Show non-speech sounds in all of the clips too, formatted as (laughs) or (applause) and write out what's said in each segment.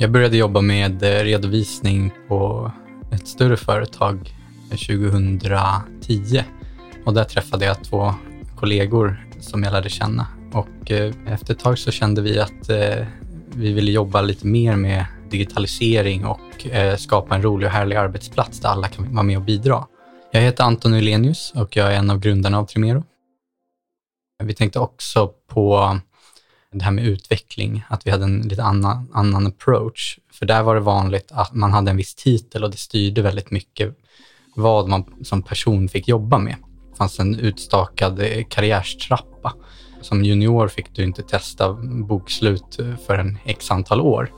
Jag började jobba med eh, redovisning på ett större företag 2010 och där träffade jag två kollegor som jag lärde känna och eh, efter ett tag så kände vi att eh, vi ville jobba lite mer med digitalisering och skapa en rolig och härlig arbetsplats där alla kan vara med och bidra. Jag heter Anton Ulenius och jag är en av grundarna av Trimero. Vi tänkte också på det här med utveckling, att vi hade en lite annan, annan approach. För där var det vanligt att man hade en viss titel och det styrde väldigt mycket vad man som person fick jobba med. Det fanns en utstakad eh, karriärstrappa. Som junior fick du inte testa bokslut eh, för en x antal år.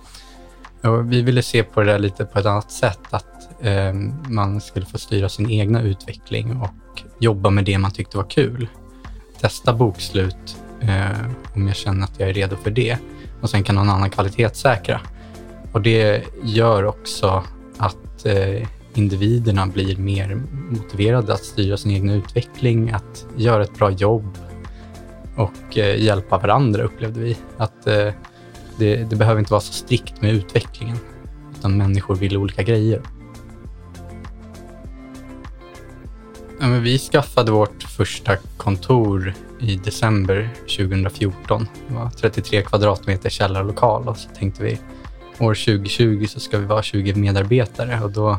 Och vi ville se på det där lite på ett annat sätt, att eh, man skulle få styra sin egna utveckling och jobba med det man tyckte var kul. Testa bokslut eh, om jag känner att jag är redo för det. Och sen kan någon annan kvalitetssäkra. Och det gör också att eh, individerna blir mer motiverade att styra sin egen utveckling, att göra ett bra jobb och eh, hjälpa varandra upplevde vi. Att eh, det, det, behöver inte vara så strikt med utvecklingen, utan människor vill olika grejer. Ja, men vi skaffade vårt första kontor i december 2014. Det var 33 kvadratmeter källarlokal och så tänkte vi år 2020 så ska vi vara 20 medarbetare och då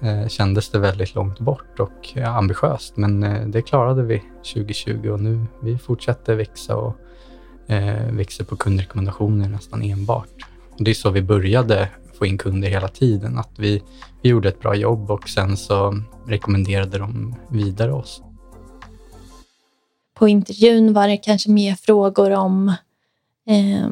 eh, kändes det väldigt långt bort och ja, ambitiöst. Men eh, det klarade vi 2020 och nu vi fortsätter växa och eh, växer på kundrekommendationer nästan enbart. Och det är så vi började få in kunder hela tiden, att vi, vi gjorde ett bra jobb och sen så rekommenderade de vidare oss på intervjun var det kanske mer frågor om eh,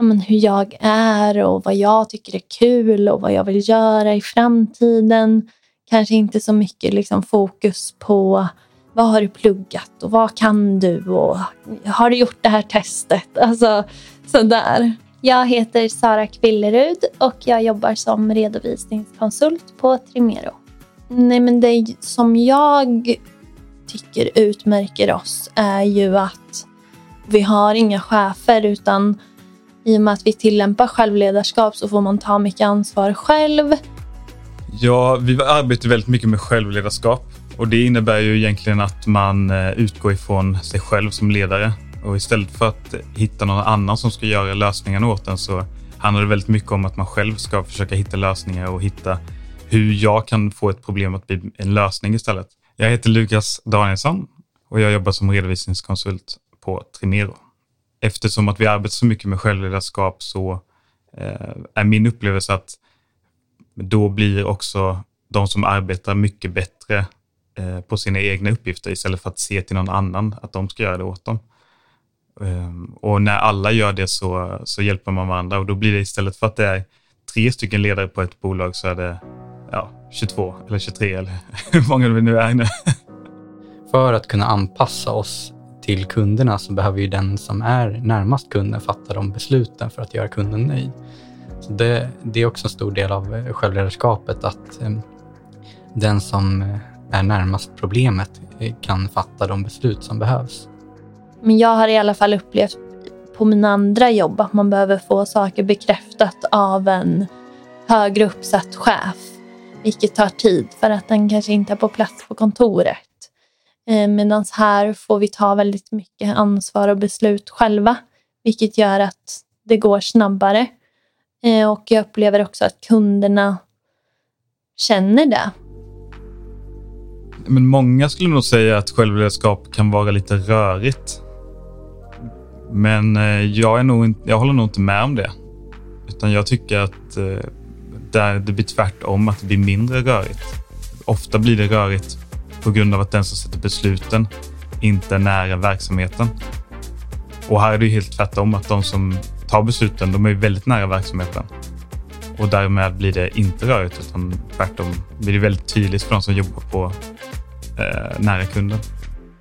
men hur jag är och vad jag tycker är kul och vad jag vill göra i framtiden. Kanske inte så mycket liksom fokus på vad har du pluggat och vad kan du och har du gjort det här testet? Alltså sådär. Jag heter Sara Kvillerud och jag jobbar som redovisningskonsult på Trimero. Nej, men det som jag tycker utmärker oss är ju att vi har inga chefer utan i och med att vi tillämpar självledarskap så får man ta mycket ansvar själv. Ja, vi arbetar väldigt mycket med självledarskap och det innebär ju egentligen att man eh, utgår ifrån sig själv som ledare och istället för att hitta någon annan som ska göra lösningarna åt en så handlar det väldigt mycket om att man själv ska försöka hitta lösningar och hitta hur jag kan få ett problem att bli en lösning istället. Jag heter Lukas Danielsson och jag jobbar som redovisningskonsult på Trimero. Eftersom att vi arbetar så mycket med självledarskap så eh, är min upplevelse att då blir också de som arbetar mycket bättre eh, på sina egna uppgifter istället för att se till någon annan att de ska göra det åt dem. Ehm, och när alla gör det så, så hjälper man varandra och då blir det istället för att det är tre stycken ledare på ett bolag så är det ja, 22 eller 23 eller (laughs) hur många vi nu är nu. (laughs) För att kunna anpassa oss till kunderna så behöver ju den som är närmast kunden fatta de besluten för att göra kunden nöjd. Så det, det är också en stor del av eh, självledarskapet att ehm, den som eh, är närmast problemet eh, kan fatta de beslut som behövs. Men jag har i alla fall upplevt på mina andra jobb att man behöver få saker bekräftat av en högre uppsatt chef vilket tar tid för att den kanske inte är på plats på kontoret. Eh, Medan här får vi ta väldigt mycket ansvar och beslut själva, vilket gör att det går snabbare. Eh, och jag upplever också att kunderna känner det. Men många skulle nog säga att självledarskap kan vara lite rörigt. Men eh, jag, är nog, jag håller nog inte med om det. Utan jag tycker att eh, där det blir tvärtom, att det blir mindre rörigt. Ofta blir det rörigt på grund av att den som sätter besluten inte är nära verksamheten. Och här är det helt tvärtom, att de som tar besluten, de är väldigt nära verksamheten. Och därmed blir det inte rörigt, utan tvärtom blir det väldigt tydligt för de som jobbar på eh, nära kunden.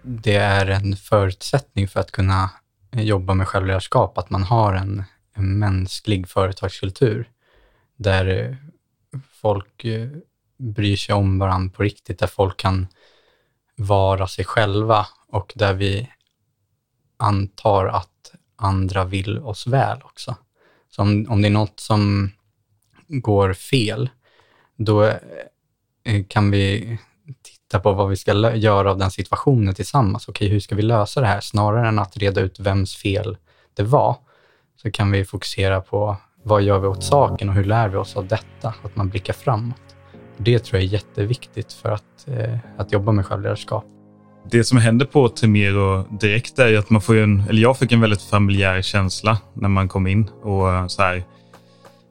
Det är en förutsättning för att kunna Eh, jobba med självledarskap, att man har en, en mänsklig företagskultur där eh, folk eh, bryr sig om varandra på riktigt, där folk kan vara sig själva och där vi antar att andra vill oss väl också. Så om, om det är något som går fel, då kan vi titta på vad vi ska göra av den situationen tillsammans. Okej, hur ska vi lösa det här? Snarare än att reda ut vems fel det var, så kan vi fokusera på vad gör vi åt saken och hur lär vi oss av detta? Att man blickar framåt. Det tror jag är jätteviktigt för att, eh, att jobba med självledarskap. Det som händer på Tremero direkt är att man får en, eller jag fick en väldigt familjär känsla när man kom in. och så här,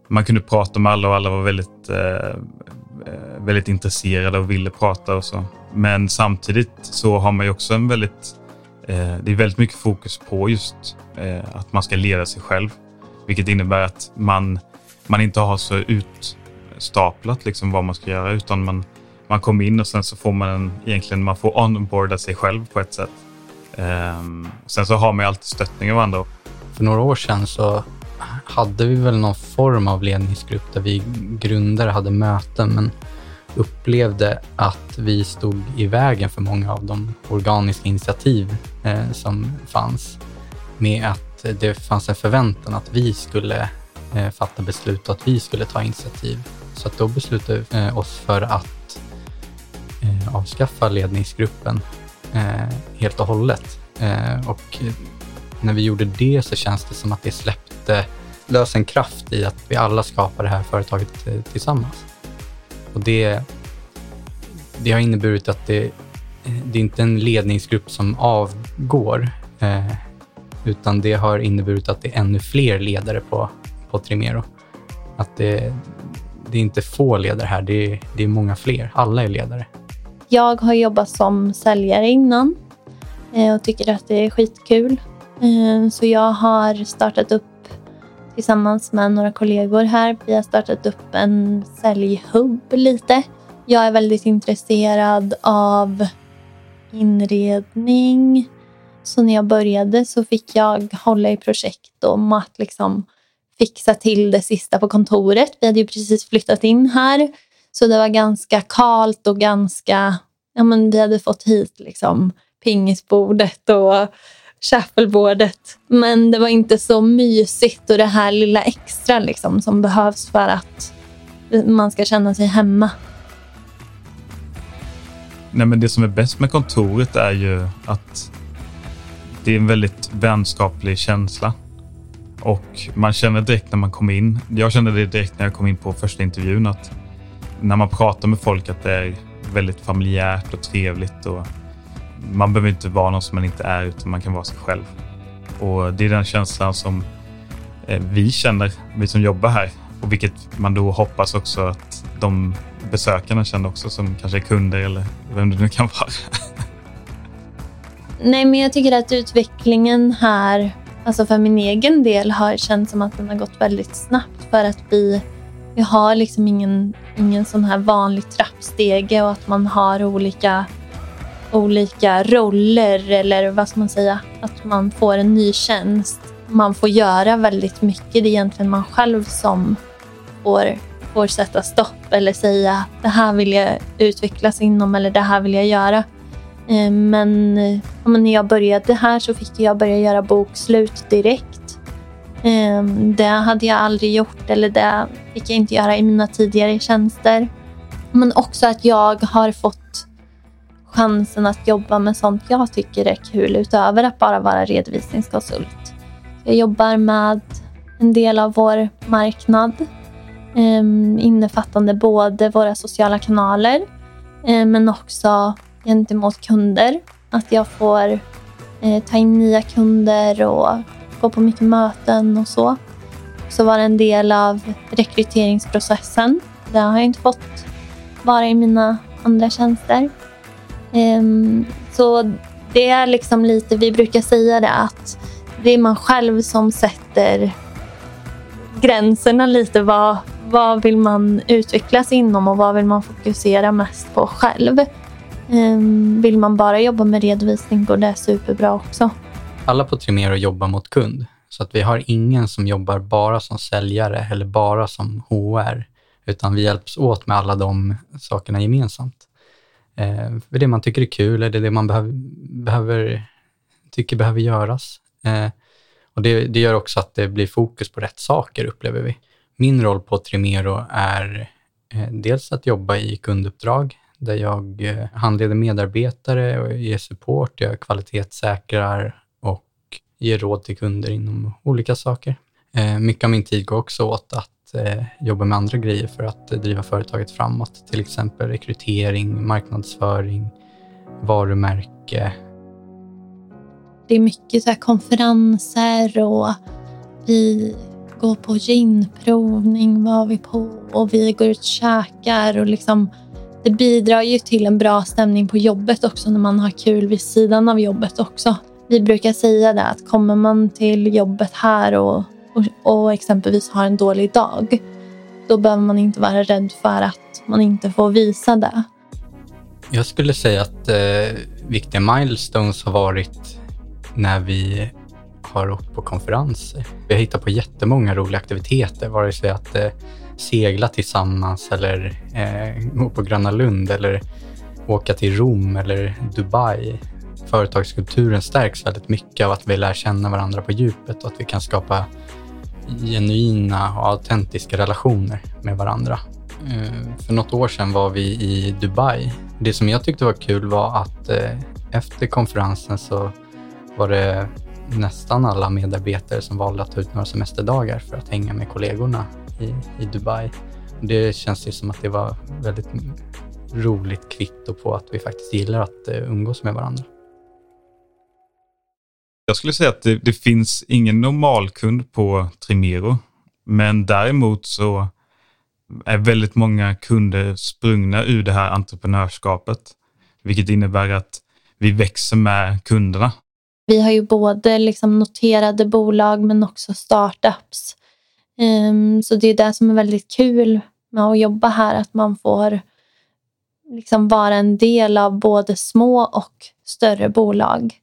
Man kunde prata med alla och alla var väldigt, eh, Eh, väldigt intresserade och ville prata och så. Men samtidigt så har man ju också en väldigt, eh, det är väldigt mycket fokus på just eh, att man ska leda sig själv. Vilket innebär att man, man inte har så utstaplat liksom vad man ska göra utan man, man kommer in och sen så får man en, egentligen man får onboarda sig själv på ett sätt. Ehm, sen så har man ju alltid stöttning av andra. För några år sedan så hade vi väl någon form av ledningsgrupp där vi grundare hade möten men upplevde att vi stod i vägen för många av de organiska initiativ eh, som fanns med att det fanns en förväntan att vi skulle eh, fatta beslut och att vi skulle ta initiativ. Så att då beslutade vi eh, oss för att eh, avskaffa ledningsgruppen eh, helt och hållet. Eh, och när vi gjorde det så känns det som att det släppte lös en kraft i att vi alla skapar det här företaget eh, tillsammans. Och det, det har inneburit att det, eh, det är inte en ledningsgrupp som avgår, eh, utan det har inneburit att det är ännu fler ledare på, på Trimero. Att det, det är inte få ledare här, det är, det är många fler. Alla är ledare. Jag har jobbat som säljare innan eh, och tycker att det är skitkul. Så jag har startat upp tillsammans med några kollegor här. Vi har startat upp en säljhubb lite. Jag är väldigt intresserad av inredning. Så när jag började så fick jag hålla i projekt om att liksom fixa till det sista på kontoret. Vi hade ju precis flyttat in här. Så det var ganska kalt och ganska... Ja, men vi hade fått hit liksom pingisbordet och shuffleboardet. Men det var inte så mysigt och det här lilla extra liksom, som behövs för att man ska känna sig hemma. Nej, men det som är bäst med kontoret är ju att det är en väldigt vänskaplig känsla. Och man känner direkt när man kommer in. Jag kände det direkt när jag kom in på första intervjun att när man pratar med folk att det är väldigt familjärt och trevligt. Och man behöver inte vara någon som man inte är utan man kan vara sig själv. Och Det är den känslan som eh, vi känner, vi som jobbar här. Och vilket man då hoppas också att de besökarna känner också som kanske är kunder eller vem det nu kan vara. (laughs) Nej, men jag tycker att utvecklingen här, alltså för min egen del, har känts som att den har gått väldigt snabbt för att vi, vi har liksom ingen, ingen sån här vanlig trappstege och att man har olika olika roller eller vad ska man säga, att man får en ny tjänst. Man får göra väldigt mycket. Det är egentligen man själv som får, får sätta stopp eller säga det här vill jag utvecklas inom eller det här vill jag göra. Eh, men, men, när jag började här så fick jag börja göra bokslut direkt. Eh, det hade jag aldrig gjort eller det fick jag inte göra i mina tidigare tjänster. Men också att jag har fått chansen att jobba med sånt jag tycker är kul utöver att bara vara redovisningskonsult. Jag jobbar med en del av vår marknad ehm, innefattande både våra sociala kanaler eh, men också gentemot kunder. Att jag får eh, ta in nya kunder och gå på mycket möten och så. Så vara en del av rekryteringsprocessen. Det har jag inte fått vara i mina andra tjänster. Um, så det är liksom lite, vi brukar säga det att det är man själv som sätter gränserna lite. Vad, vad vill man utvecklas inom och vad vill man fokusera mest på själv? Um, vill man bara jobba med redovisning går det superbra också. Alla på Trimero jobbar mot kund, så att vi har ingen som jobbar bara som säljare eller bara som HR, utan vi hjälps åt med alla de sakerna gemensamt. Eh, för det man tycker är kul, eller det man behöv, behöver tycker behöver göras. Eh, och det, det, gör också att det blir fokus på rätt saker, upplever vi. Min roll på Trimero är eh, dels att jobba i kunduppdrag där jag eh, handleder medarbetare och ger support, jag kvalitetssäkrar och ger råd till kunder inom olika saker. Eh, mycket av min tid går också åt att eh, jobba med andra grejer för att eh, driva företaget framåt, till exempel rekrytering, marknadsföring, varumärke. Det är mycket så konferenser och vi går på ginprovning var vi på och vi går ut och käkar och liksom det bidrar ju till en bra stämning på jobbet också när man har kul vid sidan av jobbet också. Vi brukar säga det att kommer man till jobbet här och, och, och exempelvis har en dålig dag, då behöver man inte vara rädd för att man inte får visa det. Jag skulle säga att eh, viktiga milestones har varit när vi har åkt på konferenser. Vi har hittat på jättemånga roliga aktiviteter, vare sig att eh, segla tillsammans eller eh, gå på Gröna Lund eller åka till Rom eller Dubai. Företagskulturen stärks väldigt mycket av att vi lär känna varandra på djupet och att vi kan skapa genuina och autentiska relationer med varandra. Eh, för något år sedan var vi i Dubai. Det som jag tyckte var kul var att eh, efter konferensen så var det nästan alla medarbetare som valde att ta ut några semesterdagar för att hänga med kollegorna i, i Dubai. Det känns ju som att det var väldigt roligt kvitto på att vi faktiskt gillar att eh, umgås med varandra. Jag skulle säga att det, det finns ingen normalkund på Trimero, men däremot så är väldigt många kunder sprungna ur det här entreprenörskapet, vilket innebär att vi växer med kunderna. Vi har ju både liksom noterade bolag men också startups. Um, så det är det som är väldigt kul med att jobba här, att man får liksom vara en del av både små och större bolag.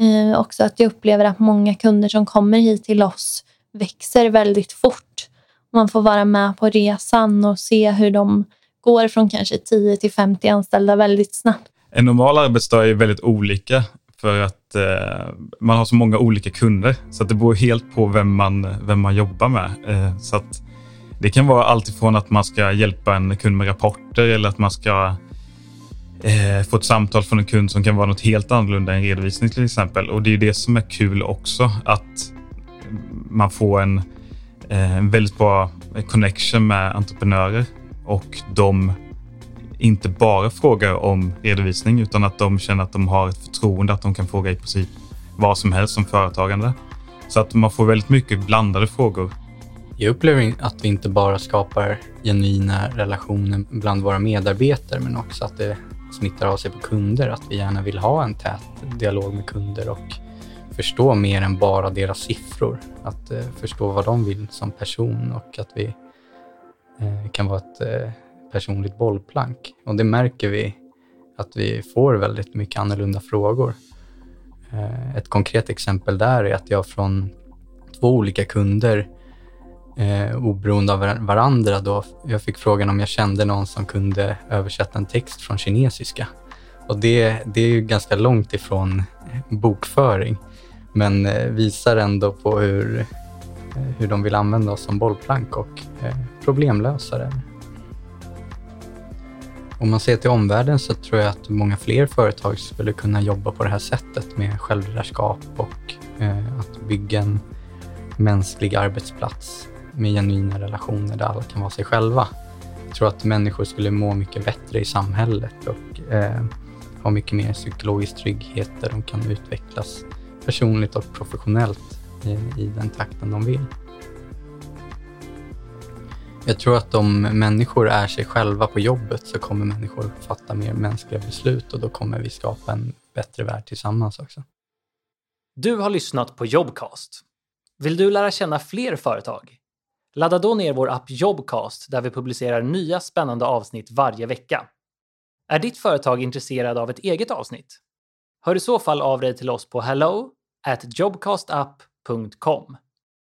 Eh, också att jag upplever att många kunder som kommer hit till oss växer väldigt fort. Man får vara med på resan och se hur de går från kanske 10 till 50 anställda väldigt snabbt. En normal arbetsdag är väldigt olika för att eh, man har så många olika kunder. Så att det beror helt på vem man, vem man jobbar med. Eh, så att det kan vara allt ifrån att man ska hjälpa en kund med rapporter eller att man ska eh, få ett samtal från en kund som kan vara något helt annorlunda än redovisning till exempel. Och det är det som är kul också, att man får en, eh, en väldigt bra connection med entreprenörer och de inte bara frågar om redovisning utan att de känner att de har ett förtroende att de kan fråga i princip vad som helst som företagande. Så att man får väldigt mycket blandade frågor. Jag upplever att vi inte bara skapar genuina relationer bland våra medarbetare men också att det smittar av sig på kunder. Att vi gärna vill ha en tät dialog med kunder och förstå mer än bara deras siffror. Att eh, förstå vad de vill som person och att vi eh, kan vara ett eh, personligt bollplank. Och det märker vi att vi får väldigt mycket annorlunda frågor. Eh, ett konkret exempel där är att jag från två olika kunder eh, oberoende av varandra då, jag fick frågan om jag kände någon som kunde översätta en text från kinesiska. Och det, det är ju ganska långt ifrån eh, bokföring, men eh, visar ändå på hur, eh, hur de vill använda oss som bollplank och eh, problemlösare. Om man ser till omvärlden så tror jag att många fler företag skulle kunna jobba på det här sättet med självledarskap och eh, att bygga en mänsklig arbetsplats med genuina relationer där alla kan vara sig själva. Jag tror att människor skulle må mycket bättre i samhället och eh, ha mycket mer psykologisk trygghet där de kan utvecklas personligt och professionellt i, i den takten de vill. Jag tror att om människor är sig själva på jobbet så kommer människor fatta mer mänskliga beslut och då kommer vi skapa en bättre värld tillsammans också. Du har lyssnat på Jobcast. Vill du lära känna fler företag? Ladda då ner vår app Jobcast där vi publicerar nya spännande avsnitt varje vecka. Är ditt företag intresserad av ett eget avsnitt? Hör i så fall av dig till oss på hello at jobcastapp.com